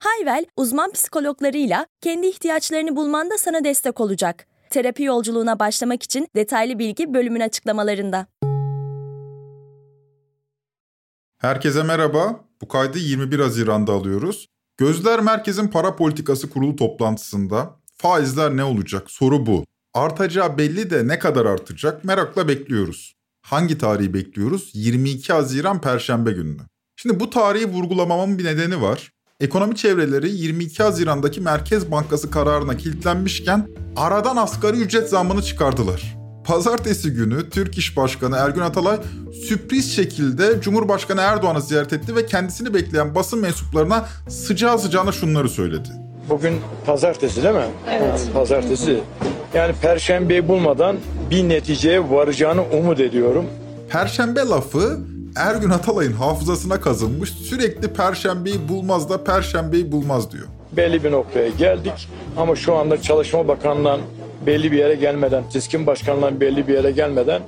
Hayvel, uzman psikologlarıyla kendi ihtiyaçlarını bulmanda sana destek olacak. Terapi yolculuğuna başlamak için detaylı bilgi bölümün açıklamalarında. Herkese merhaba. Bu kaydı 21 Haziran'da alıyoruz. Gözler Merkez'in Para Politikası Kurulu toplantısında faizler ne olacak? Soru bu. Artacağı belli de ne kadar artacak? Merakla bekliyoruz. Hangi tarihi bekliyoruz? 22 Haziran Perşembe gününü. Şimdi bu tarihi vurgulamamın bir nedeni var. Ekonomi çevreleri 22 Haziran'daki Merkez Bankası kararına kilitlenmişken aradan asgari ücret zammını çıkardılar. Pazartesi günü Türk İş Başkanı Ergün Atalay sürpriz şekilde Cumhurbaşkanı Erdoğan'ı ziyaret etti ve kendisini bekleyen basın mensuplarına sıcağı sıcağına şunları söyledi. Bugün pazartesi değil mi? Evet. Pazartesi. Yani perşembeyi bulmadan bir neticeye varacağını umut ediyorum. Perşembe lafı Ergün Atalay'ın hafızasına kazınmış sürekli perşembeyi bulmaz da perşembeyi bulmaz diyor. Belli bir noktaya geldik ama şu anda Çalışma Bakanlığı'ndan belli bir yere gelmeden, TİSK'in başkanlığından belli bir yere gelmeden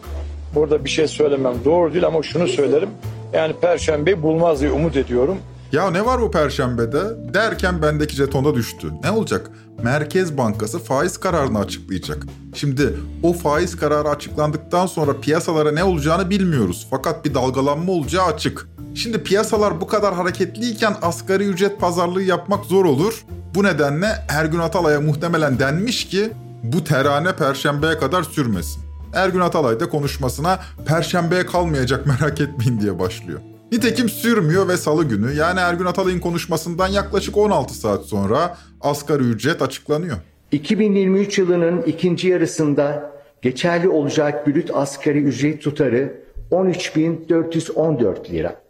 burada bir şey söylemem doğru değil ama şunu söylerim. Yani perşembeyi bulmaz diye umut ediyorum. Ya ne var bu perşembede? Derken bendeki jetonda düştü. Ne olacak? Merkez Bankası faiz kararını açıklayacak. Şimdi o faiz kararı açıklandıktan sonra piyasalara ne olacağını bilmiyoruz. Fakat bir dalgalanma olacağı açık. Şimdi piyasalar bu kadar hareketliyken asgari ücret pazarlığı yapmak zor olur. Bu nedenle Ergün Atalay'a muhtemelen denmiş ki bu terane perşembeye kadar sürmesin. Ergün Atalay da konuşmasına perşembeye kalmayacak merak etmeyin diye başlıyor. Nitekim sürmüyor ve salı günü yani Ergün Atalay'ın konuşmasından yaklaşık 16 saat sonra asgari ücret açıklanıyor. 2023 yılının ikinci yarısında geçerli olacak brüt asgari ücret tutarı 13.414 lira.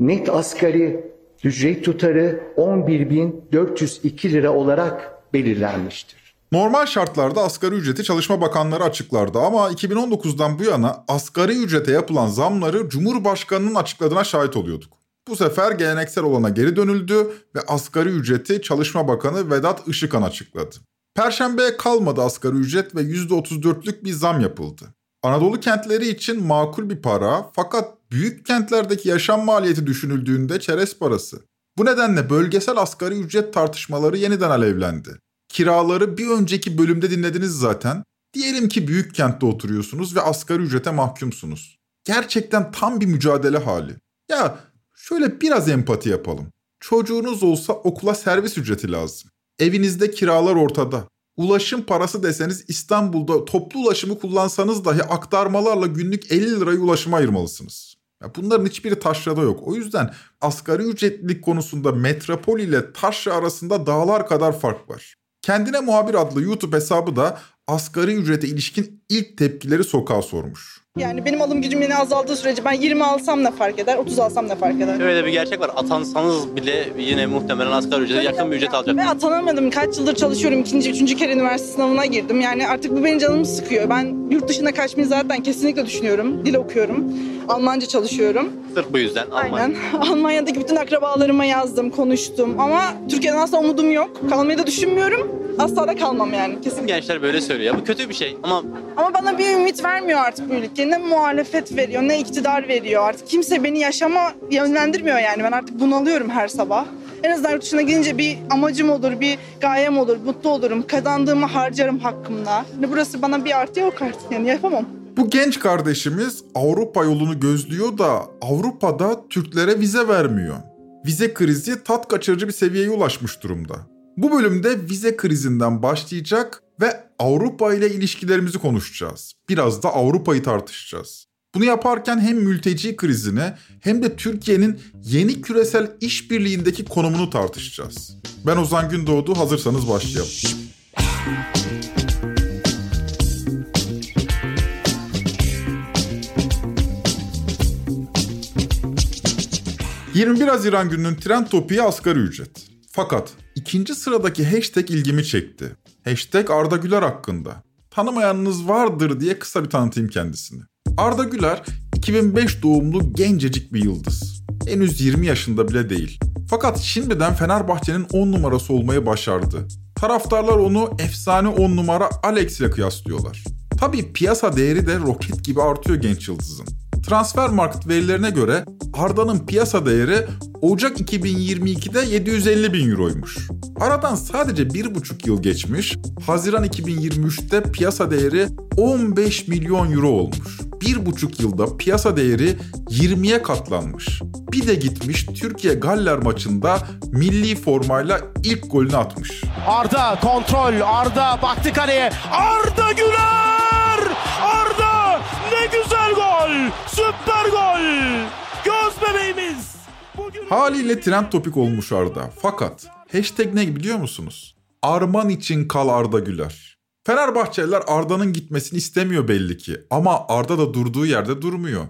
Net asgari ücret tutarı 11.402 lira olarak belirlenmiştir. Normal şartlarda asgari ücreti Çalışma Bakanları açıklardı ama 2019'dan bu yana asgari ücrete yapılan zamları Cumhurbaşkanı'nın açıkladığına şahit oluyorduk. Bu sefer geleneksel olana geri dönüldü ve asgari ücreti Çalışma Bakanı Vedat Işıkhan açıkladı. Perşembeye kalmadı asgari ücret ve %34'lük bir zam yapıldı. Anadolu kentleri için makul bir para fakat büyük kentlerdeki yaşam maliyeti düşünüldüğünde çerez parası. Bu nedenle bölgesel asgari ücret tartışmaları yeniden alevlendi. Kiraları bir önceki bölümde dinlediniz zaten. Diyelim ki büyük kentte oturuyorsunuz ve asgari ücrete mahkumsunuz. Gerçekten tam bir mücadele hali. Ya şöyle biraz empati yapalım. Çocuğunuz olsa okula servis ücreti lazım. Evinizde kiralar ortada. Ulaşım parası deseniz İstanbul'da toplu ulaşımı kullansanız dahi aktarmalarla günlük 50 lirayı ulaşıma ayırmalısınız. Ya bunların hiçbiri taşrada yok. O yüzden asgari ücretlilik konusunda metropol ile taşra arasında dağlar kadar fark var. Kendine Muhabir adlı YouTube hesabı da asgari ücrete ilişkin ilk tepkileri sokağa sormuş. Yani benim alım gücüm yine azaldığı sürece ben 20 alsam ne fark eder, 30 alsam ne fark eder? Öyle bir gerçek var. Atansanız bile yine muhtemelen asgari ücrete yakın bir ücret alacak. Ve atanamadım. Kaç yıldır çalışıyorum. ikinci, üçüncü kere üniversite sınavına girdim. Yani artık bu benim canımı sıkıyor. Ben yurt dışına kaçmayı zaten kesinlikle düşünüyorum. Dil okuyorum. Almanca çalışıyorum. Sırf bu yüzden Almanya. Aynen. Almanya'daki bütün akrabalarıma yazdım, konuştum. Ama Türkiye'den asla umudum yok. Kalmayı da düşünmüyorum. Asla da kalmam yani kesin. Gençler böyle söylüyor. Bu kötü bir şey ama Ama bana bir ümit vermiyor artık bu ülke. Ne muhalefet veriyor, ne iktidar veriyor. Artık kimse beni yaşama yönlendirmiyor yani. Ben artık bunalıyorum her sabah. En azından yurt dışına gidince bir amacım olur, bir gayem olur, mutlu olurum. Kazandığımı harcarım hakkımda. Hani burası bana bir artı yok artık yani yapamam. Bu genç kardeşimiz Avrupa yolunu gözlüyor da Avrupa'da Türklere vize vermiyor. Vize krizi tat kaçırıcı bir seviyeye ulaşmış durumda. Bu bölümde vize krizinden başlayacak ve Avrupa ile ilişkilerimizi konuşacağız. Biraz da Avrupa'yı tartışacağız. Bunu yaparken hem mülteci krizini hem de Türkiye'nin yeni küresel işbirliğindeki konumunu tartışacağız. Ben Ozan Gündoğdu, hazırsanız başlayalım. 21 Haziran gününün trend topiği asgari ücret. Fakat ikinci sıradaki hashtag ilgimi çekti. Hashtag Arda Güler hakkında. Tanımayanınız vardır diye kısa bir tanıtayım kendisini. Arda Güler 2005 doğumlu gencecik bir yıldız. Henüz 20 yaşında bile değil. Fakat şimdiden Fenerbahçe'nin 10 numarası olmayı başardı. Taraftarlar onu efsane 10 numara Alex ile kıyaslıyorlar. Tabii piyasa değeri de roket gibi artıyor genç yıldızın. Transfer market verilerine göre Arda'nın piyasa değeri Ocak 2022'de 750 bin euroymuş. Aradan sadece 1,5 yıl geçmiş, Haziran 2023'te piyasa değeri 15 milyon euro olmuş. 1,5 yılda piyasa değeri 20'ye katlanmış. Bir de gitmiş Türkiye Galler maçında milli formayla ilk golünü atmış. Arda kontrol, Arda baktı kaleye, Arda Güler! Arda ne güzel gol! Süper gol! Göz bebeğimiz! Bugün... Haliyle trend topik olmuş Arda. Fakat hashtag ne biliyor musunuz? Arman için kal Arda Güler. Fenerbahçeliler Arda'nın gitmesini istemiyor belli ki. Ama Arda da durduğu yerde durmuyor.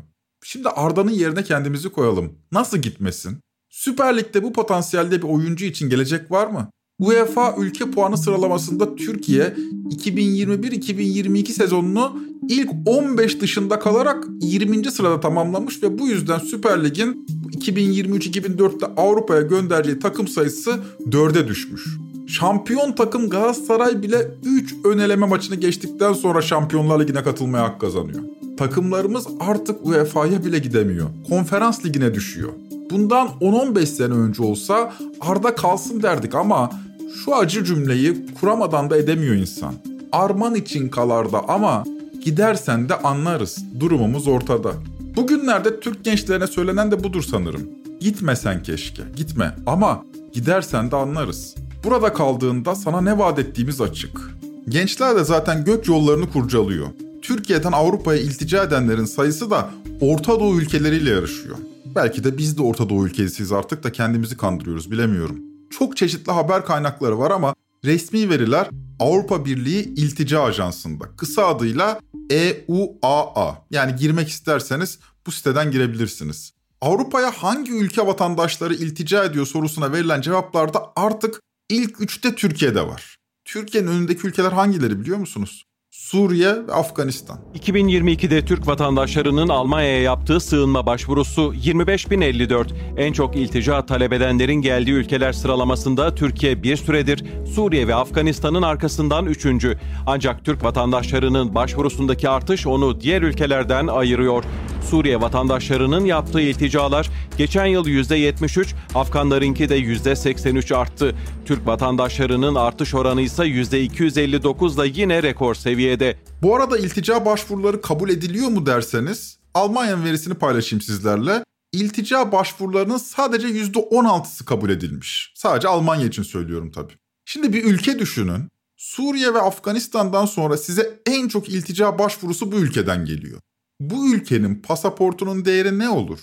Şimdi Arda'nın yerine kendimizi koyalım. Nasıl gitmesin? Süper Lig'de bu potansiyelde bir oyuncu için gelecek var mı? UEFA ülke puanı sıralamasında Türkiye 2021-2022 sezonunu ilk 15 dışında kalarak 20. sırada tamamlamış ve bu yüzden Süper Lig'in 2023-2024'te Avrupa'ya göndereceği takım sayısı 4'e düşmüş. Şampiyon takım Galatasaray bile 3 öneleme maçını geçtikten sonra Şampiyonlar Ligi'ne katılmaya hak kazanıyor. Takımlarımız artık UEFA'ya bile gidemiyor. Konferans ligine düşüyor. Bundan 10-15 sene önce olsa Arda kalsın derdik ama şu acı cümleyi kuramadan da edemiyor insan. Arman için kalarda ama gidersen de anlarız. Durumumuz ortada. Bugünlerde Türk gençlerine söylenen de budur sanırım. Gitmesen keşke, gitme ama gidersen de anlarız. Burada kaldığında sana ne vaat ettiğimiz açık. Gençler de zaten gök yollarını kurcalıyor. Türkiye'den Avrupa'ya iltica edenlerin sayısı da Orta Doğu ülkeleriyle yarışıyor. Belki de biz de Orta Doğu ülkesiyiz artık da kendimizi kandırıyoruz bilemiyorum. Çok çeşitli haber kaynakları var ama resmi veriler Avrupa Birliği İltica Ajansı'nda. Kısa adıyla EUAA. Yani girmek isterseniz bu siteden girebilirsiniz. Avrupa'ya hangi ülke vatandaşları iltica ediyor sorusuna verilen cevaplarda artık ilk üçte Türkiye'de var. Türkiye'nin önündeki ülkeler hangileri biliyor musunuz? Suriye ve Afganistan. 2022'de Türk vatandaşlarının Almanya'ya yaptığı sığınma başvurusu 25.054. En çok iltica talep edenlerin geldiği ülkeler sıralamasında Türkiye bir süredir Suriye ve Afganistan'ın arkasından üçüncü. Ancak Türk vatandaşlarının başvurusundaki artış onu diğer ülkelerden ayırıyor. Suriye vatandaşlarının yaptığı ilticalar geçen yıl %73, Afganlarınki de %83 arttı. Türk vatandaşlarının artış oranı ise %259 da yine rekor seviyede. Bu arada iltica başvuruları kabul ediliyor mu derseniz Almanya'nın verisini paylaşayım sizlerle. İltica başvurularının sadece %16'sı kabul edilmiş. Sadece Almanya için söylüyorum tabii. Şimdi bir ülke düşünün. Suriye ve Afganistan'dan sonra size en çok iltica başvurusu bu ülkeden geliyor bu ülkenin pasaportunun değeri ne olur?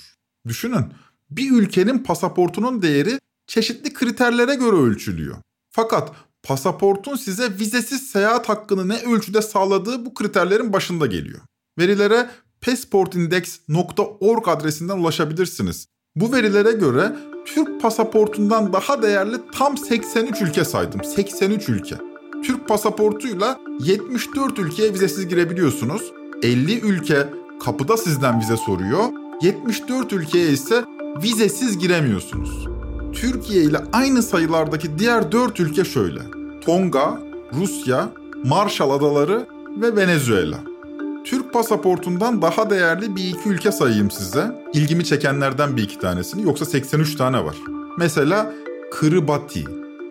Düşünün. Bir ülkenin pasaportunun değeri çeşitli kriterlere göre ölçülüyor. Fakat pasaportun size vizesiz seyahat hakkını ne ölçüde sağladığı bu kriterlerin başında geliyor. Verilere passportindex.org adresinden ulaşabilirsiniz. Bu verilere göre Türk pasaportundan daha değerli tam 83 ülke saydım. 83 ülke. Türk pasaportuyla 74 ülkeye vizesiz girebiliyorsunuz. 50 ülke kapıda sizden vize soruyor. 74 ülkeye ise vizesiz giremiyorsunuz. Türkiye ile aynı sayılardaki diğer 4 ülke şöyle. Tonga, Rusya, Marshall Adaları ve Venezuela. Türk pasaportundan daha değerli bir iki ülke sayayım size. İlgimi çekenlerden bir iki tanesini yoksa 83 tane var. Mesela Kiribati.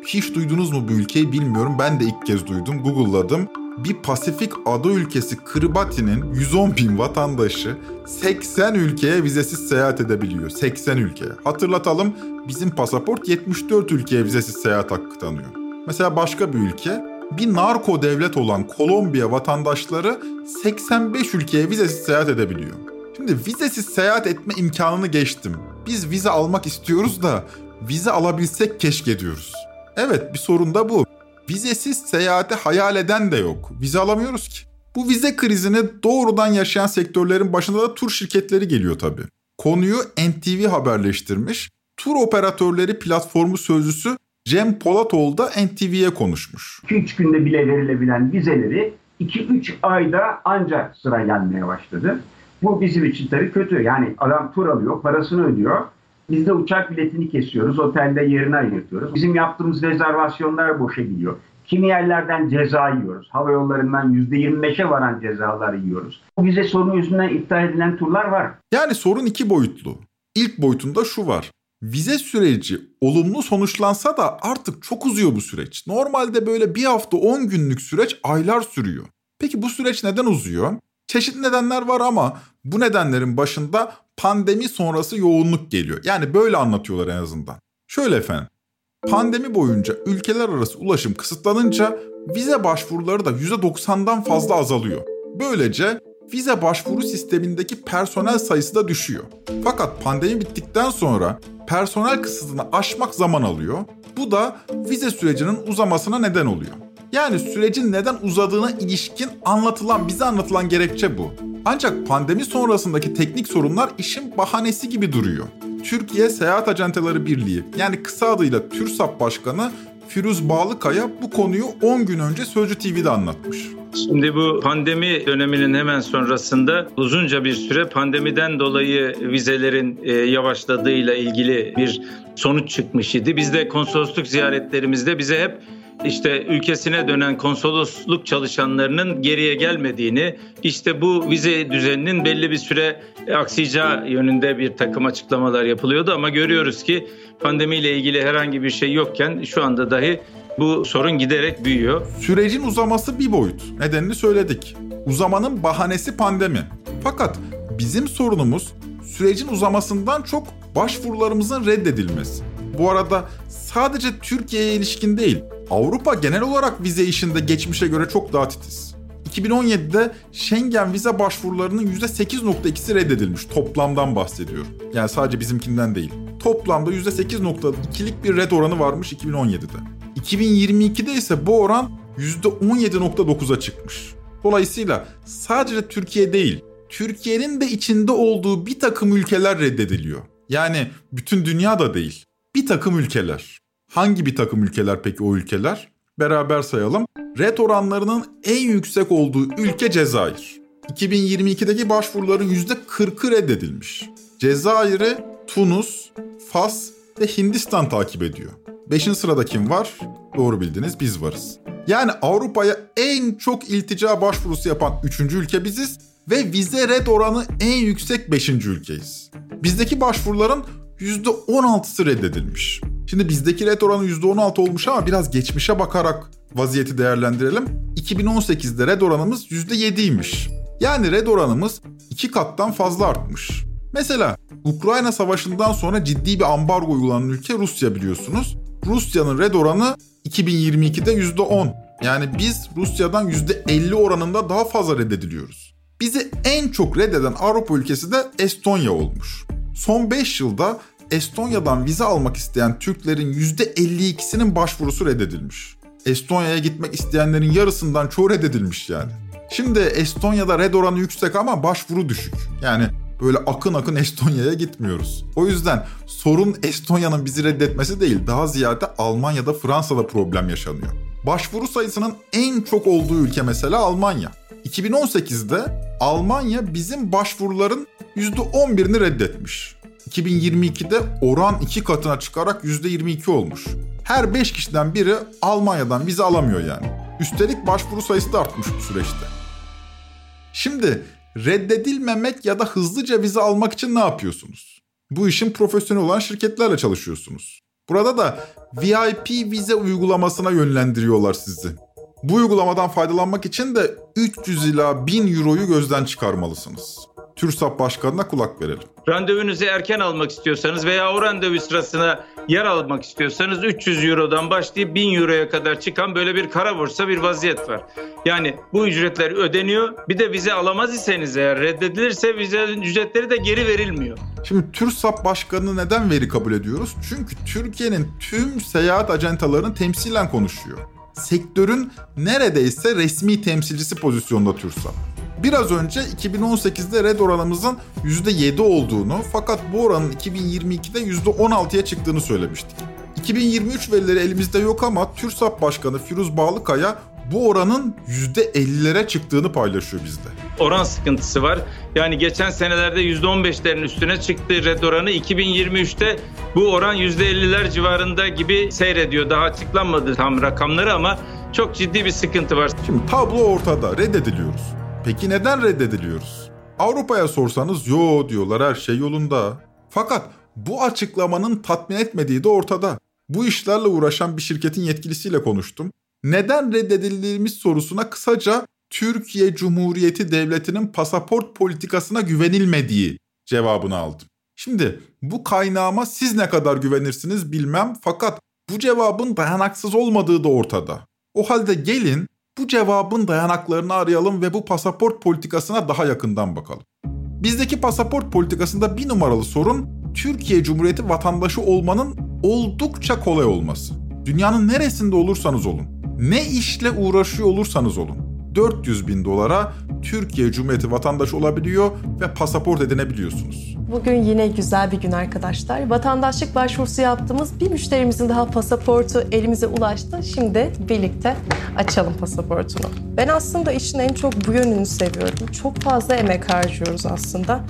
Hiç duydunuz mu bu ülkeyi bilmiyorum. Ben de ilk kez duydum. Google'ladım bir Pasifik ada ülkesi Kiribati'nin 110 bin vatandaşı 80 ülkeye vizesiz seyahat edebiliyor. 80 ülkeye. Hatırlatalım bizim pasaport 74 ülkeye vizesiz seyahat hakkı tanıyor. Mesela başka bir ülke bir narko devlet olan Kolombiya vatandaşları 85 ülkeye vizesiz seyahat edebiliyor. Şimdi vizesiz seyahat etme imkanını geçtim. Biz vize almak istiyoruz da vize alabilsek keşke diyoruz. Evet bir sorun da bu vizesiz seyahati hayal eden de yok. Vize alamıyoruz ki. Bu vize krizini doğrudan yaşayan sektörlerin başında da tur şirketleri geliyor tabii. Konuyu NTV haberleştirmiş. Tur operatörleri platformu sözcüsü Cem Polatoğlu da NTV'ye konuşmuş. 2-3 günde bile verilebilen vizeleri 2-3 ayda ancak sıra gelmeye başladı. Bu bizim için tabii kötü. Yani adam tur alıyor, parasını ödüyor. Biz de uçak biletini kesiyoruz, otelde yerini ayırtıyoruz. Bizim yaptığımız rezervasyonlar boşa gidiyor. Kimi yerlerden ceza yiyoruz. Hava yollarından %25'e varan cezalar yiyoruz. Bu vize sorunu yüzünden iptal edilen turlar var. Yani sorun iki boyutlu. İlk boyutunda şu var. Vize süreci olumlu sonuçlansa da artık çok uzuyor bu süreç. Normalde böyle bir hafta 10 günlük süreç aylar sürüyor. Peki bu süreç neden uzuyor? Çeşitli nedenler var ama bu nedenlerin başında pandemi sonrası yoğunluk geliyor. Yani böyle anlatıyorlar en azından. Şöyle efendim. Pandemi boyunca ülkeler arası ulaşım kısıtlanınca vize başvuruları da %90'dan fazla azalıyor. Böylece vize başvuru sistemindeki personel sayısı da düşüyor. Fakat pandemi bittikten sonra personel kısıtını aşmak zaman alıyor. Bu da vize sürecinin uzamasına neden oluyor. Yani sürecin neden uzadığına ilişkin anlatılan, bize anlatılan gerekçe bu. Ancak pandemi sonrasındaki teknik sorunlar işin bahanesi gibi duruyor. Türkiye Seyahat Acenteleri Birliği yani kısa adıyla TÜRSAP Başkanı Firuz Bağlıkaya bu konuyu 10 gün önce Sözcü TV'de anlatmış. Şimdi bu pandemi döneminin hemen sonrasında uzunca bir süre pandemiden dolayı vizelerin e, yavaşladığıyla ilgili bir sonuç çıkmış idi. Biz de konsolosluk ziyaretlerimizde bize hep işte ülkesine dönen konsolosluk çalışanlarının geriye gelmediğini, işte bu vize düzeninin belli bir süre aksayacağı yönünde bir takım açıklamalar yapılıyordu ama görüyoruz ki pandemiyle ilgili herhangi bir şey yokken şu anda dahi bu sorun giderek büyüyor. Sürecin uzaması bir boyut. Nedenini söyledik. Uzamanın bahanesi pandemi. Fakat bizim sorunumuz sürecin uzamasından çok başvurularımızın reddedilmesi. Bu arada sadece Türkiye'ye ilişkin değil, Avrupa genel olarak vize işinde geçmişe göre çok daha titiz. 2017'de Schengen vize başvurularının %8.2'si reddedilmiş. Toplamdan bahsediyorum. Yani sadece bizimkinden değil. Toplamda %8.2'lik bir red oranı varmış 2017'de. 2022'de ise bu oran %17.9'a çıkmış. Dolayısıyla sadece Türkiye değil, Türkiye'nin de içinde olduğu bir takım ülkeler reddediliyor. Yani bütün dünya da değil. Bir takım ülkeler. Hangi bir takım ülkeler peki o ülkeler? Beraber sayalım. Red oranlarının en yüksek olduğu ülke Cezayir. 2022'deki başvuruların %40'ı reddedilmiş. Cezayir'i Tunus, Fas ve Hindistan takip ediyor. Beşinci sırada kim var? Doğru bildiniz biz varız. Yani Avrupa'ya en çok iltica başvurusu yapan üçüncü ülke biziz ve vize red oranı en yüksek beşinci ülkeyiz. Bizdeki başvuruların %16'sı reddedilmiş. Şimdi bizdeki red oranı %16 olmuş ama biraz geçmişe bakarak vaziyeti değerlendirelim. 2018'de red oranımız %7'ymiş. Yani red oranımız iki kattan fazla artmış. Mesela Ukrayna Savaşı'ndan sonra ciddi bir ambargo uygulanan ülke Rusya biliyorsunuz. Rusya'nın red oranı 2022'de %10. Yani biz Rusya'dan %50 oranında daha fazla reddediliyoruz. Bizi en çok reddeden Avrupa ülkesi de Estonya olmuş. Son 5 yılda Estonya'dan vize almak isteyen Türklerin %52'sinin başvurusu reddedilmiş. Estonya'ya gitmek isteyenlerin yarısından çoğu reddedilmiş yani. Şimdi Estonya'da red oranı yüksek ama başvuru düşük. Yani böyle akın akın Estonya'ya gitmiyoruz. O yüzden sorun Estonya'nın bizi reddetmesi değil, daha ziyade Almanya'da Fransa'da problem yaşanıyor. Başvuru sayısının en çok olduğu ülke mesela Almanya. 2018'de Almanya bizim başvuruların %11'ini reddetmiş. 2022'de oran iki katına çıkarak %22 olmuş. Her 5 kişiden biri Almanya'dan vize alamıyor yani. Üstelik başvuru sayısı da artmış bu süreçte. Şimdi reddedilmemek ya da hızlıca vize almak için ne yapıyorsunuz? Bu işin profesyonel olan şirketlerle çalışıyorsunuz. Burada da VIP vize uygulamasına yönlendiriyorlar sizi. Bu uygulamadan faydalanmak için de 300 ila 1000 euroyu gözden çıkarmalısınız. TÜRSAP Başkanı'na kulak verelim. Randevunuzu erken almak istiyorsanız veya o randevu sırasına yer almak istiyorsanız 300 Euro'dan başlayıp 1000 Euro'ya kadar çıkan böyle bir kara borsa bir vaziyet var. Yani bu ücretler ödeniyor. Bir de vize alamaz iseniz eğer reddedilirse vize ücretleri de geri verilmiyor. Şimdi TÜRSAP Başkanı'nı neden veri kabul ediyoruz? Çünkü Türkiye'nin tüm seyahat ajantalarını temsilen konuşuyor. Sektörün neredeyse resmi temsilcisi pozisyonda TÜRSAP. Biraz önce 2018'de red oranımızın %7 olduğunu fakat bu oranın 2022'de %16'ya çıktığını söylemiştik. 2023 verileri elimizde yok ama TÜRSAP Başkanı Firuz Bağlıkaya bu oranın %50'lere çıktığını paylaşıyor bizde. Oran sıkıntısı var. Yani geçen senelerde %15'lerin üstüne çıktı red oranı. 2023'te bu oran %50'ler civarında gibi seyrediyor. Daha açıklanmadı tam rakamları ama çok ciddi bir sıkıntı var. Şimdi tablo ortada. Reddediliyoruz. Peki neden reddediliyoruz? Avrupa'ya sorsanız yo diyorlar her şey yolunda. Fakat bu açıklamanın tatmin etmediği de ortada. Bu işlerle uğraşan bir şirketin yetkilisiyle konuştum. Neden reddedildiğimiz sorusuna kısaca Türkiye Cumhuriyeti Devleti'nin pasaport politikasına güvenilmediği cevabını aldım. Şimdi bu kaynağıma siz ne kadar güvenirsiniz bilmem fakat bu cevabın dayanaksız olmadığı da ortada. O halde gelin bu cevabın dayanaklarını arayalım ve bu pasaport politikasına daha yakından bakalım. Bizdeki pasaport politikasında bir numaralı sorun Türkiye Cumhuriyeti vatandaşı olmanın oldukça kolay olması. Dünyanın neresinde olursanız olun, ne işle uğraşıyor olursanız olun, 400 bin dolara Türkiye Cumhuriyeti vatandaşı olabiliyor ve pasaport edinebiliyorsunuz. Bugün yine güzel bir gün arkadaşlar. Vatandaşlık başvurusu yaptığımız bir müşterimizin daha pasaportu elimize ulaştı. Şimdi birlikte açalım pasaportunu. Ben aslında işin en çok bu yönünü seviyorum. Çok fazla emek harcıyoruz aslında.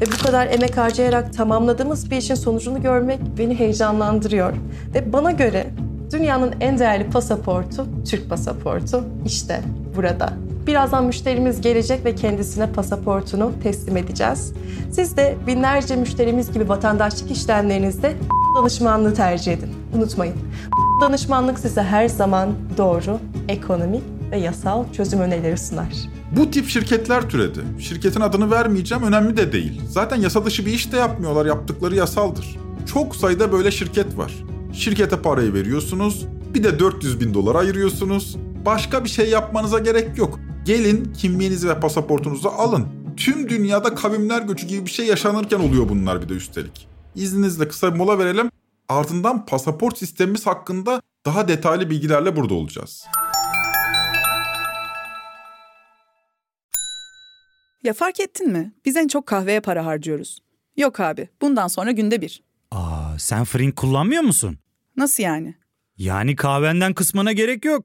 Ve bu kadar emek harcayarak tamamladığımız bir işin sonucunu görmek beni heyecanlandırıyor. Ve bana göre dünyanın en değerli pasaportu Türk pasaportu işte burada. Birazdan müşterimiz gelecek ve kendisine pasaportunu teslim edeceğiz. Siz de binlerce müşterimiz gibi vatandaşlık işlemlerinizde danışmanlığı tercih edin. Unutmayın. Danışmanlık size her zaman doğru, ekonomik ve yasal çözüm önerileri sunar. Bu tip şirketler türedi. Şirketin adını vermeyeceğim önemli de değil. Zaten yasa dışı bir iş de yapmıyorlar. Yaptıkları yasaldır. Çok sayıda böyle şirket var. Şirkete parayı veriyorsunuz. Bir de 400 bin dolar ayırıyorsunuz. Başka bir şey yapmanıza gerek yok. Gelin kimliğinizi ve pasaportunuzu alın. Tüm dünyada kavimler göçü gibi bir şey yaşanırken oluyor bunlar bir de üstelik. İzninizle kısa bir mola verelim. Ardından pasaport sistemimiz hakkında daha detaylı bilgilerle burada olacağız. Ya fark ettin mi? Biz en çok kahveye para harcıyoruz. Yok abi, bundan sonra günde bir. Aa, sen Frink kullanmıyor musun? Nasıl yani? Yani kahvenden kısmına gerek yok.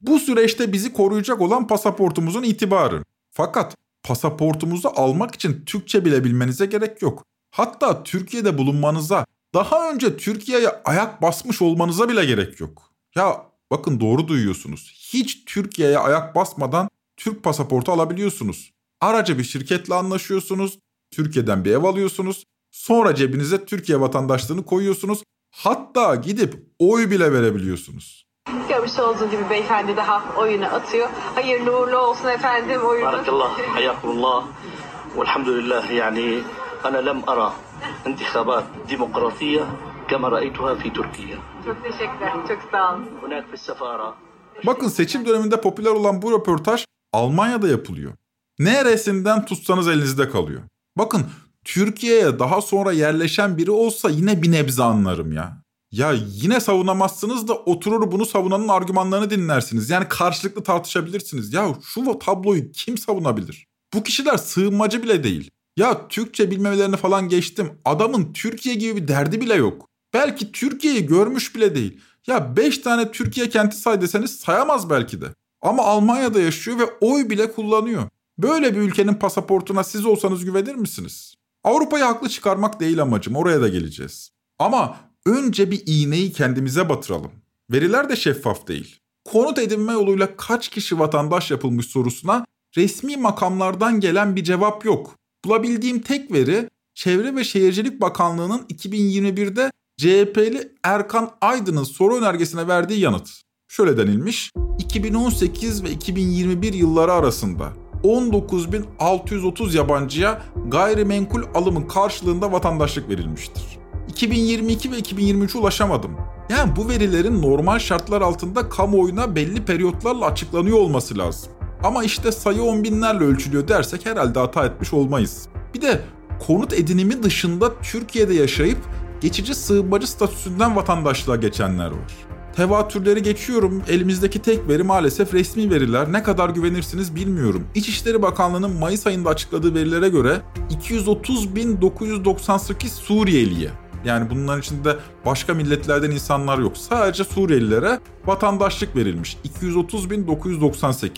Bu süreçte bizi koruyacak olan pasaportumuzun itibarı. Fakat pasaportumuzu almak için Türkçe bile bilmenize gerek yok. Hatta Türkiye'de bulunmanıza, daha önce Türkiye'ye ayak basmış olmanıza bile gerek yok. Ya bakın doğru duyuyorsunuz. Hiç Türkiye'ye ayak basmadan Türk pasaportu alabiliyorsunuz. Araca bir şirketle anlaşıyorsunuz, Türkiye'den bir ev alıyorsunuz, sonra cebinize Türkiye vatandaşlığını koyuyorsunuz. Hatta gidip oy bile verebiliyorsunuz. Görmüş olduğunuz gibi beyefendi daha oyunu atıyor. Hayırlı uğurlu olsun efendim oyunu. Barakallah, hayakullah. Velhamdülillah yani ana lem ara intihabat demokratiye kema raituha fi Türkiye. Çok teşekkürler, çok sağ olun. Bakın seçim döneminde popüler olan bu röportaj Almanya'da yapılıyor. Neresinden tutsanız elinizde kalıyor. Bakın Türkiye'ye daha sonra yerleşen biri olsa yine bir nebze anlarım ya. Ya yine savunamazsınız da oturur bunu savunanın argümanlarını dinlersiniz. Yani karşılıklı tartışabilirsiniz. Ya şu tabloyu kim savunabilir? Bu kişiler sığınmacı bile değil. Ya Türkçe bilmemelerini falan geçtim. Adamın Türkiye gibi bir derdi bile yok. Belki Türkiye'yi görmüş bile değil. Ya 5 tane Türkiye kenti say deseniz sayamaz belki de. Ama Almanya'da yaşıyor ve oy bile kullanıyor. Böyle bir ülkenin pasaportuna siz olsanız güvenir misiniz? Avrupa'yı haklı çıkarmak değil amacım. Oraya da geleceğiz. Ama önce bir iğneyi kendimize batıralım. Veriler de şeffaf değil. Konut edinme yoluyla kaç kişi vatandaş yapılmış sorusuna resmi makamlardan gelen bir cevap yok. Bulabildiğim tek veri Çevre ve Şehircilik Bakanlığı'nın 2021'de CHP'li Erkan Aydın'ın soru önergesine verdiği yanıt. Şöyle denilmiş, 2018 ve 2021 yılları arasında 19.630 yabancıya gayrimenkul alımın karşılığında vatandaşlık verilmiştir. 2022 ve 2023'e ulaşamadım. Yani bu verilerin normal şartlar altında kamuoyuna belli periyotlarla açıklanıyor olması lazım. Ama işte sayı on binlerle ölçülüyor dersek herhalde hata etmiş olmayız. Bir de konut edinimi dışında Türkiye'de yaşayıp geçici sığınmacı statüsünden vatandaşlığa geçenler var. Tevatürleri geçiyorum. Elimizdeki tek veri maalesef resmi veriler. Ne kadar güvenirsiniz bilmiyorum. İçişleri Bakanlığı'nın Mayıs ayında açıkladığı verilere göre 230.998 Suriyeliye yani bunların içinde başka milletlerden insanlar yok. Sadece Suriyelilere vatandaşlık verilmiş. 230.998.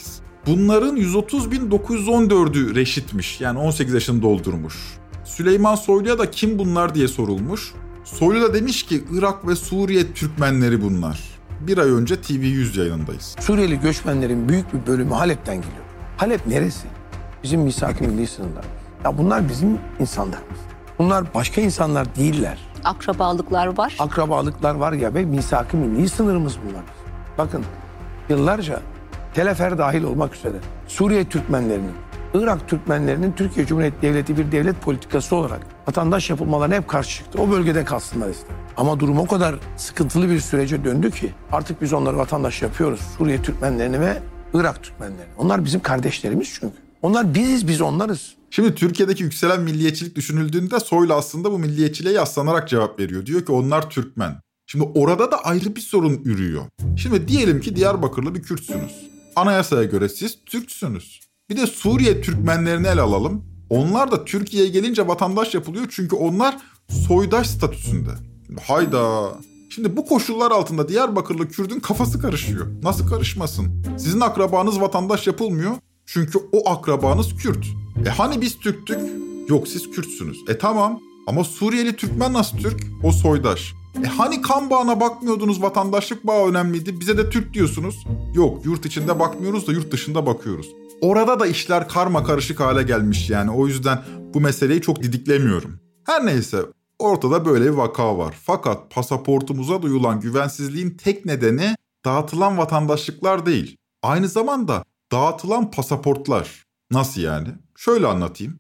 Bunların 130.914'ü reşitmiş. Yani 18 yaşını doldurmuş. Süleyman Soylu'ya da kim bunlar diye sorulmuş. Soylu da demiş ki Irak ve Suriye Türkmenleri bunlar. Bir ay önce TV100 yayınındayız. Suriyeli göçmenlerin büyük bir bölümü Halep'ten geliyor. Halep neresi? Bizim misak-ı milli sınırlar. Ya bunlar bizim insanlarımız. Bunlar başka insanlar değiller. Akrabalıklar var. Akrabalıklar var ya ve misak-ı milli sınırımız bunlar. Bakın yıllarca Telefer dahil olmak üzere Suriye Türkmenlerinin, Irak Türkmenlerinin Türkiye Cumhuriyeti Devleti bir devlet politikası olarak vatandaş yapılmalarına hep karşı çıktı. O bölgede kalsınlar istedi. Ama durum o kadar sıkıntılı bir sürece döndü ki artık biz onları vatandaş yapıyoruz. Suriye Türkmenlerini ve Irak Türkmenlerini. Onlar bizim kardeşlerimiz çünkü. Onlar biziz, biz onlarız. Şimdi Türkiye'deki yükselen milliyetçilik düşünüldüğünde Soylu aslında bu milliyetçiliğe yaslanarak cevap veriyor. Diyor ki onlar Türkmen. Şimdi orada da ayrı bir sorun ürüyor. Şimdi diyelim ki Diyarbakırlı bir Kürtsünüz. Anayasaya göre siz Türksünüz. Bir de Suriye Türkmenlerini ele alalım. Onlar da Türkiye'ye gelince vatandaş yapılıyor çünkü onlar soydaş statüsünde. Hayda. Şimdi bu koşullar altında Diyarbakırlı Kürdün kafası karışıyor. Nasıl karışmasın? Sizin akrabanız vatandaş yapılmıyor. Çünkü o akrabanız Kürt. E hani biz Türktük? Yok siz Kürtsünüz. E tamam ama Suriyeli Türkmen nasıl Türk? O soydaş. E hani kan bağına bakmıyordunuz vatandaşlık bağı önemliydi bize de Türk diyorsunuz. Yok yurt içinde bakmıyoruz da yurt dışında bakıyoruz. Orada da işler karma karışık hale gelmiş yani o yüzden bu meseleyi çok didiklemiyorum. Her neyse ortada böyle bir vaka var. Fakat pasaportumuza duyulan güvensizliğin tek nedeni dağıtılan vatandaşlıklar değil. Aynı zamanda dağıtılan pasaportlar. Nasıl yani? Şöyle anlatayım.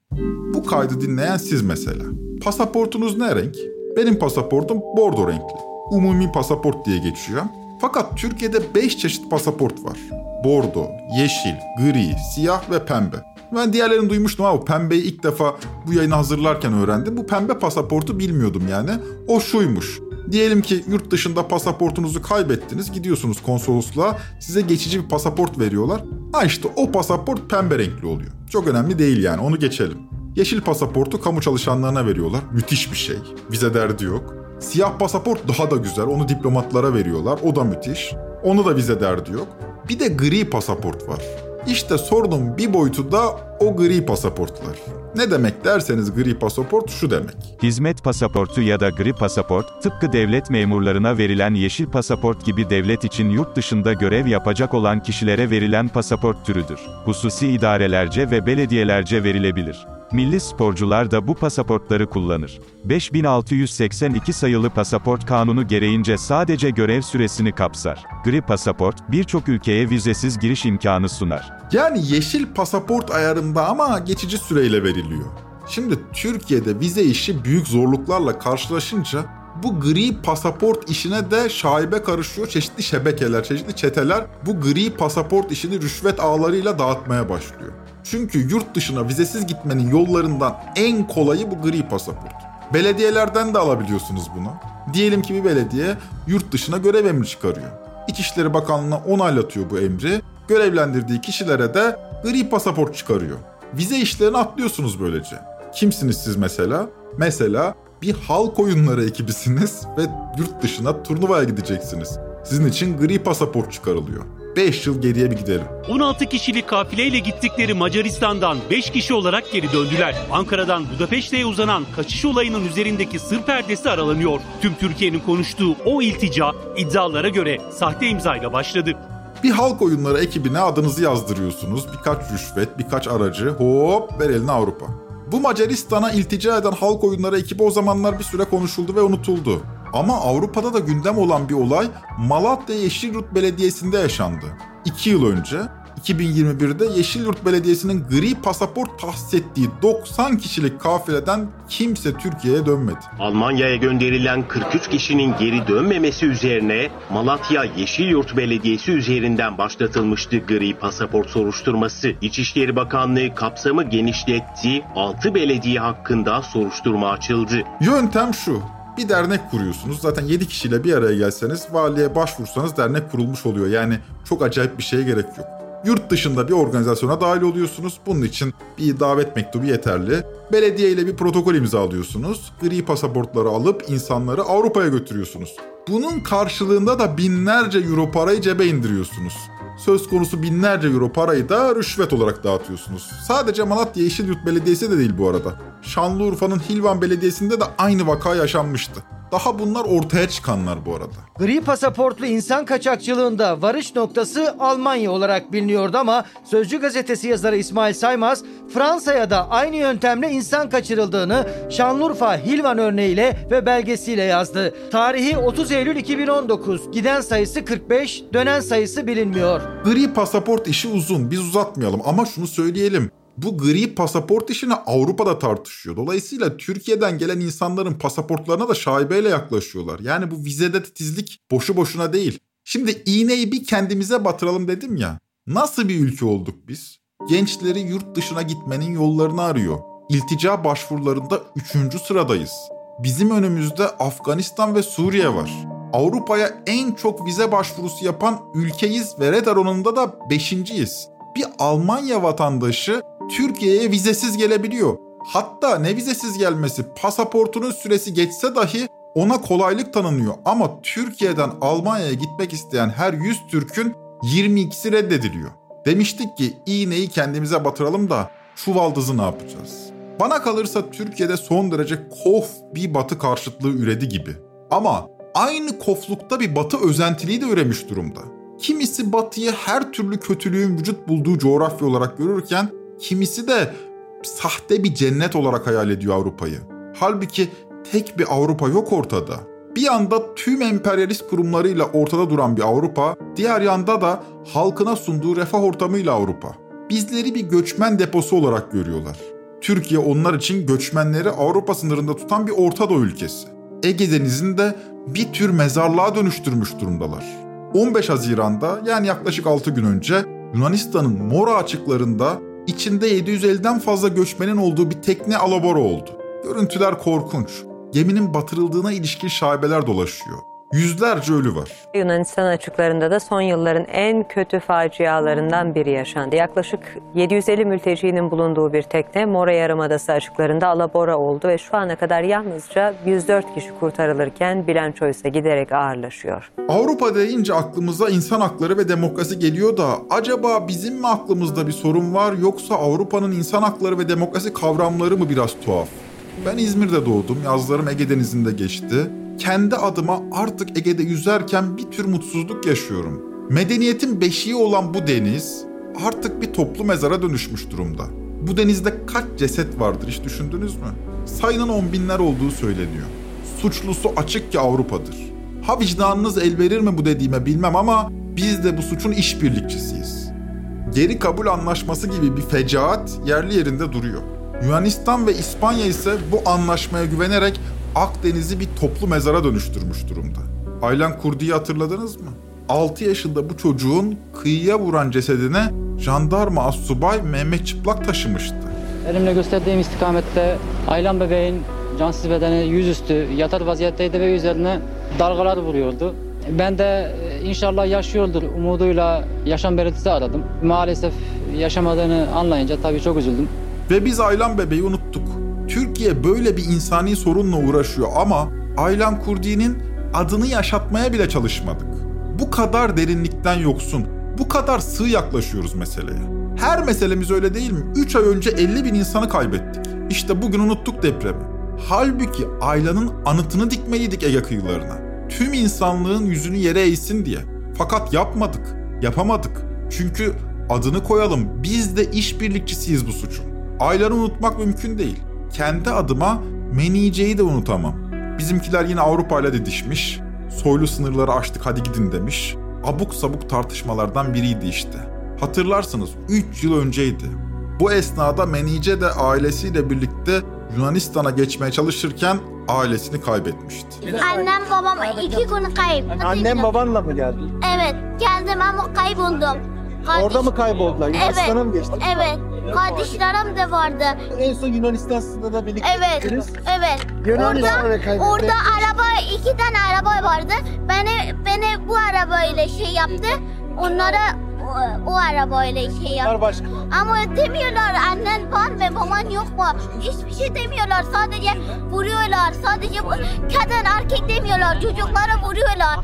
Bu kaydı dinleyen siz mesela. Pasaportunuz ne renk? Benim pasaportum bordo renkli. Umumi pasaport diye geçiyor. Fakat Türkiye'de 5 çeşit pasaport var. Bordo, yeşil, gri, siyah ve pembe. Ben diğerlerini duymuştum ama pembeyi ilk defa bu yayını hazırlarken öğrendim. Bu pembe pasaportu bilmiyordum yani. O şuymuş. Diyelim ki yurt dışında pasaportunuzu kaybettiniz. Gidiyorsunuz konsolosluğa. Size geçici bir pasaport veriyorlar. Ha işte o pasaport pembe renkli oluyor. Çok önemli değil yani onu geçelim. Yeşil pasaportu kamu çalışanlarına veriyorlar. Müthiş bir şey. Vize derdi yok. Siyah pasaport daha da güzel. Onu diplomatlara veriyorlar. O da müthiş. Onu da vize derdi yok. Bir de gri pasaport var. İşte sorunun bir boyutu da o gri pasaportlar. Ne demek derseniz gri pasaport şu demek. Hizmet pasaportu ya da gri pasaport, tıpkı devlet memurlarına verilen yeşil pasaport gibi devlet için yurt dışında görev yapacak olan kişilere verilen pasaport türüdür. Hususi idarelerce ve belediyelerce verilebilir. Milli sporcular da bu pasaportları kullanır. 5682 sayılı pasaport kanunu gereğince sadece görev süresini kapsar. Gri pasaport, birçok ülkeye vizesiz giriş imkanı sunar. Yani yeşil pasaport ayarında ama geçici süreyle veriliyor. Şimdi Türkiye'de vize işi büyük zorluklarla karşılaşınca bu gri pasaport işine de şaibe karışıyor. Çeşitli şebekeler, çeşitli çeteler bu gri pasaport işini rüşvet ağlarıyla dağıtmaya başlıyor. Çünkü yurt dışına vizesiz gitmenin yollarından en kolayı bu gri pasaport. Belediyelerden de alabiliyorsunuz bunu. Diyelim ki bir belediye yurt dışına görev emri çıkarıyor. İçişleri Bakanlığı'na onaylatıyor bu emri. Görevlendirdiği kişilere de gri pasaport çıkarıyor. Vize işlerini atlıyorsunuz böylece. Kimsiniz siz mesela? Mesela bir halk oyunları ekibisiniz ve yurt dışına turnuvaya gideceksiniz. Sizin için gri pasaport çıkarılıyor. 5 yıl geriye bir gidelim. 16 kişilik kafileyle gittikleri Macaristan'dan 5 kişi olarak geri döndüler. Ankara'dan Budapeşte'ye uzanan kaçış olayının üzerindeki sır perdesi aralanıyor. Tüm Türkiye'nin konuştuğu o iltica iddialara göre sahte imzayla başladı. Bir halk oyunları ekibine adınızı yazdırıyorsunuz. Birkaç rüşvet, birkaç aracı. Hop ver eline Avrupa. Bu Macaristan'a iltica eden halk oyunları ekibi o zamanlar bir süre konuşuldu ve unutuldu. Ama Avrupa'da da gündem olan bir olay Malatya Yeşilyurt Belediyesi'nde yaşandı. 2 yıl önce 2021'de Yeşilyurt Belediyesi'nin gri pasaport tahsis ettiği 90 kişilik kafileden kimse Türkiye'ye dönmedi. Almanya'ya gönderilen 43 kişinin geri dönmemesi üzerine Malatya Yeşilyurt Belediyesi üzerinden başlatılmıştı gri pasaport soruşturması. İçişleri Bakanlığı kapsamı genişletti, 6 belediye hakkında soruşturma açıldı. Yöntem şu. Bir dernek kuruyorsunuz. Zaten 7 kişiyle bir araya gelseniz, valiye başvursanız dernek kurulmuş oluyor. Yani çok acayip bir şeye gerek yok. Yurt dışında bir organizasyona dahil oluyorsunuz. Bunun için bir davet mektubu yeterli. Belediye ile bir protokol imzalıyorsunuz. Gri pasaportları alıp insanları Avrupa'ya götürüyorsunuz. Bunun karşılığında da binlerce euro parayı cebe indiriyorsunuz. Söz konusu binlerce euro parayı da rüşvet olarak dağıtıyorsunuz. Sadece Malatya Yeşilyurt Belediyesi de değil bu arada. Şanlıurfa'nın Hilvan Belediyesi'nde de aynı vaka yaşanmıştı. Daha bunlar ortaya çıkanlar bu arada. Gri pasaportlu insan kaçakçılığında varış noktası Almanya olarak biliniyordu ama Sözcü gazetesi yazarı İsmail Saymaz Fransa'ya da aynı yöntemle insan kaçırıldığını Şanlıurfa Hilvan örneğiyle ve belgesiyle yazdı. Tarihi 30 Eylül 2019. Giden sayısı 45, dönen sayısı bilinmiyor. Gri pasaport işi uzun. Biz uzatmayalım ama şunu söyleyelim bu gri pasaport işini Avrupa'da tartışıyor. Dolayısıyla Türkiye'den gelen insanların pasaportlarına da şaibeyle yaklaşıyorlar. Yani bu vizede titizlik boşu boşuna değil. Şimdi iğneyi bir kendimize batıralım dedim ya. Nasıl bir ülke olduk biz? Gençleri yurt dışına gitmenin yollarını arıyor. İltica başvurularında 3. sıradayız. Bizim önümüzde Afganistan ve Suriye var. Avrupa'ya en çok vize başvurusu yapan ülkeyiz ve red oranında da 5.yiz. Bir Almanya vatandaşı Türkiye'ye vizesiz gelebiliyor. Hatta ne vizesiz gelmesi pasaportunun süresi geçse dahi ona kolaylık tanınıyor. Ama Türkiye'den Almanya'ya gitmek isteyen her 100 Türk'ün 22'si reddediliyor. Demiştik ki iğneyi kendimize batıralım da çuvaldızı ne yapacağız? Bana kalırsa Türkiye'de son derece kof bir batı karşıtlığı üredi gibi. Ama aynı koflukta bir batı özentiliği de üremiş durumda. Kimisi batıyı her türlü kötülüğün vücut bulduğu coğrafya olarak görürken kimisi de sahte bir cennet olarak hayal ediyor Avrupa'yı. Halbuki tek bir Avrupa yok ortada. Bir yanda tüm emperyalist kurumlarıyla ortada duran bir Avrupa, diğer yanda da halkına sunduğu refah ortamıyla Avrupa. Bizleri bir göçmen deposu olarak görüyorlar. Türkiye onlar için göçmenleri Avrupa sınırında tutan bir Orta Doğu ülkesi. Ege Denizi'ni de bir tür mezarlığa dönüştürmüş durumdalar. 15 Haziran'da yani yaklaşık 6 gün önce Yunanistan'ın Mora açıklarında içinde 750'den fazla göçmenin olduğu bir tekne alabora oldu. Görüntüler korkunç. Geminin batırıldığına ilişkin şaibeler dolaşıyor. Yüzlerce ölü var. Yunanistan açıklarında da son yılların en kötü facialarından biri yaşandı. Yaklaşık 750 mültecinin bulunduğu bir tekne Mora Yarımadası açıklarında alabora oldu ve şu ana kadar yalnızca 104 kişi kurtarılırken bilanço ise giderek ağırlaşıyor. Avrupa deyince aklımıza insan hakları ve demokrasi geliyor da acaba bizim mi aklımızda bir sorun var yoksa Avrupa'nın insan hakları ve demokrasi kavramları mı biraz tuhaf? Ben İzmir'de doğdum, yazlarım Ege Denizi'nde geçti kendi adıma artık Ege'de yüzerken bir tür mutsuzluk yaşıyorum. Medeniyetin beşiği olan bu deniz artık bir toplu mezara dönüşmüş durumda. Bu denizde kaç ceset vardır hiç düşündünüz mü? Sayının on binler olduğu söyleniyor. Suçlusu açık ki Avrupa'dır. Ha vicdanınız el verir mi bu dediğime bilmem ama biz de bu suçun işbirlikçisiyiz. Geri kabul anlaşması gibi bir fecaat yerli yerinde duruyor. Yunanistan ve İspanya ise bu anlaşmaya güvenerek Akdeniz'i bir toplu mezara dönüştürmüş durumda. Aylan Kurdi'yi hatırladınız mı? 6 yaşında bu çocuğun kıyıya vuran cesedine jandarma assubay Mehmet Çıplak taşımıştı. Elimle gösterdiğim istikamette Aylan bebeğin cansız bedeni yüzüstü yatar vaziyetteydi ve üzerine dalgalar vuruyordu. Ben de e, inşallah yaşıyordur umuduyla yaşam belirtisi aradım. Maalesef yaşamadığını anlayınca tabii çok üzüldüm. Ve biz Aylan bebeği unuttuk. Türkiye böyle bir insani sorunla uğraşıyor ama Aylan Kurdi'nin adını yaşatmaya bile çalışmadık. Bu kadar derinlikten yoksun, bu kadar sığ yaklaşıyoruz meseleye. Her meselemiz öyle değil mi? 3 ay önce 50 bin insanı kaybettik. İşte bugün unuttuk depremi. Halbuki Aylan'ın anıtını dikmeliydik Ege kıyılarına. Tüm insanlığın yüzünü yere eğsin diye. Fakat yapmadık, yapamadık. Çünkü adını koyalım, biz de işbirlikçisiyiz bu suçun. Aylan'ı unutmak mümkün değil kendi adıma Menice'yi de unutamam. Bizimkiler yine Avrupa ile didişmiş. Soylu sınırları aştık hadi gidin demiş. Abuk sabuk tartışmalardan biriydi işte. Hatırlarsınız 3 yıl önceydi. Bu esnada Menice de ailesiyle birlikte Yunanistan'a geçmeye çalışırken ailesini kaybetmişti. Annem babam iki gün kayıp. Annem babanla mı geldin? Evet geldim ama kayboldum. Kardeş- Orada mı kayboldular? Yunanistan'a mı Evet. geçtin? Evet. Kardeşlerim de vardı. En son Yunanistan sınırında birlikte Evet. gittiniz. Evet. Yunanistan'a orada, kaybetti. orada araba iki tane araba vardı. Beni beni bu arabayla şey yaptı. Onlara o, o arabayla şey yaptı. Ama demiyorlar annen var mı baban yok mu? Hiçbir şey demiyorlar. Sadece vuruyorlar. Sadece bu- kadın erkek demiyorlar. Çocuklara vuruyorlar.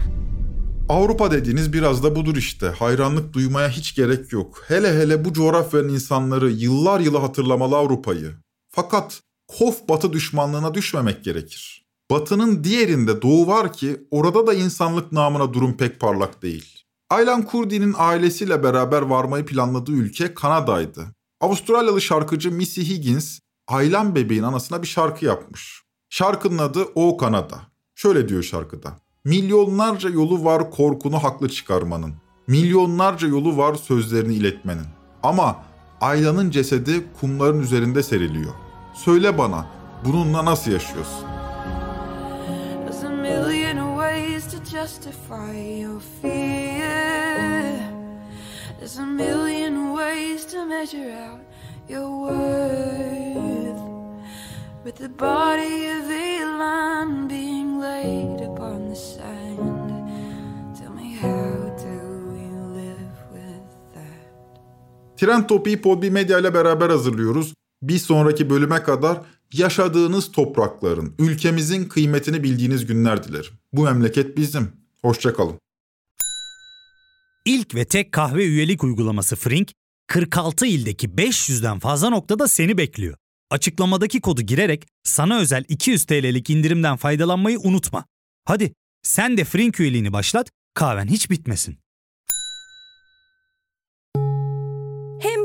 Avrupa dediğiniz biraz da budur işte. Hayranlık duymaya hiç gerek yok. Hele hele bu coğrafyanın insanları yıllar yılı hatırlamalı Avrupa'yı. Fakat kof batı düşmanlığına düşmemek gerekir. Batının diğerinde doğu var ki orada da insanlık namına durum pek parlak değil. Aylan Kurdi'nin ailesiyle beraber varmayı planladığı ülke Kanada'ydı. Avustralyalı şarkıcı Missy Higgins, Aylan bebeğin anasına bir şarkı yapmış. Şarkının adı O Kanada. Şöyle diyor şarkıda. Milyonlarca yolu var korkunu haklı çıkarmanın. Milyonlarca yolu var sözlerini iletmenin. Ama Ayla'nın cesedi kumların üzerinde seriliyor. Söyle bana bununla nasıl yaşıyorsun? There's a million ways to measure out your worth. With the body of Trend Topi'yi Podbi Medya ile beraber hazırlıyoruz. Bir sonraki bölüme kadar yaşadığınız toprakların, ülkemizin kıymetini bildiğiniz günler dilerim. Bu memleket bizim. Hoşçakalın. İlk ve tek kahve üyelik uygulaması Frink, 46 ildeki 500'den fazla noktada seni bekliyor. Açıklamadaki kodu girerek sana özel 200 TL'lik indirimden faydalanmayı unutma. Hadi sen de Frink üyeliğini başlat, kahven hiç bitmesin. Hem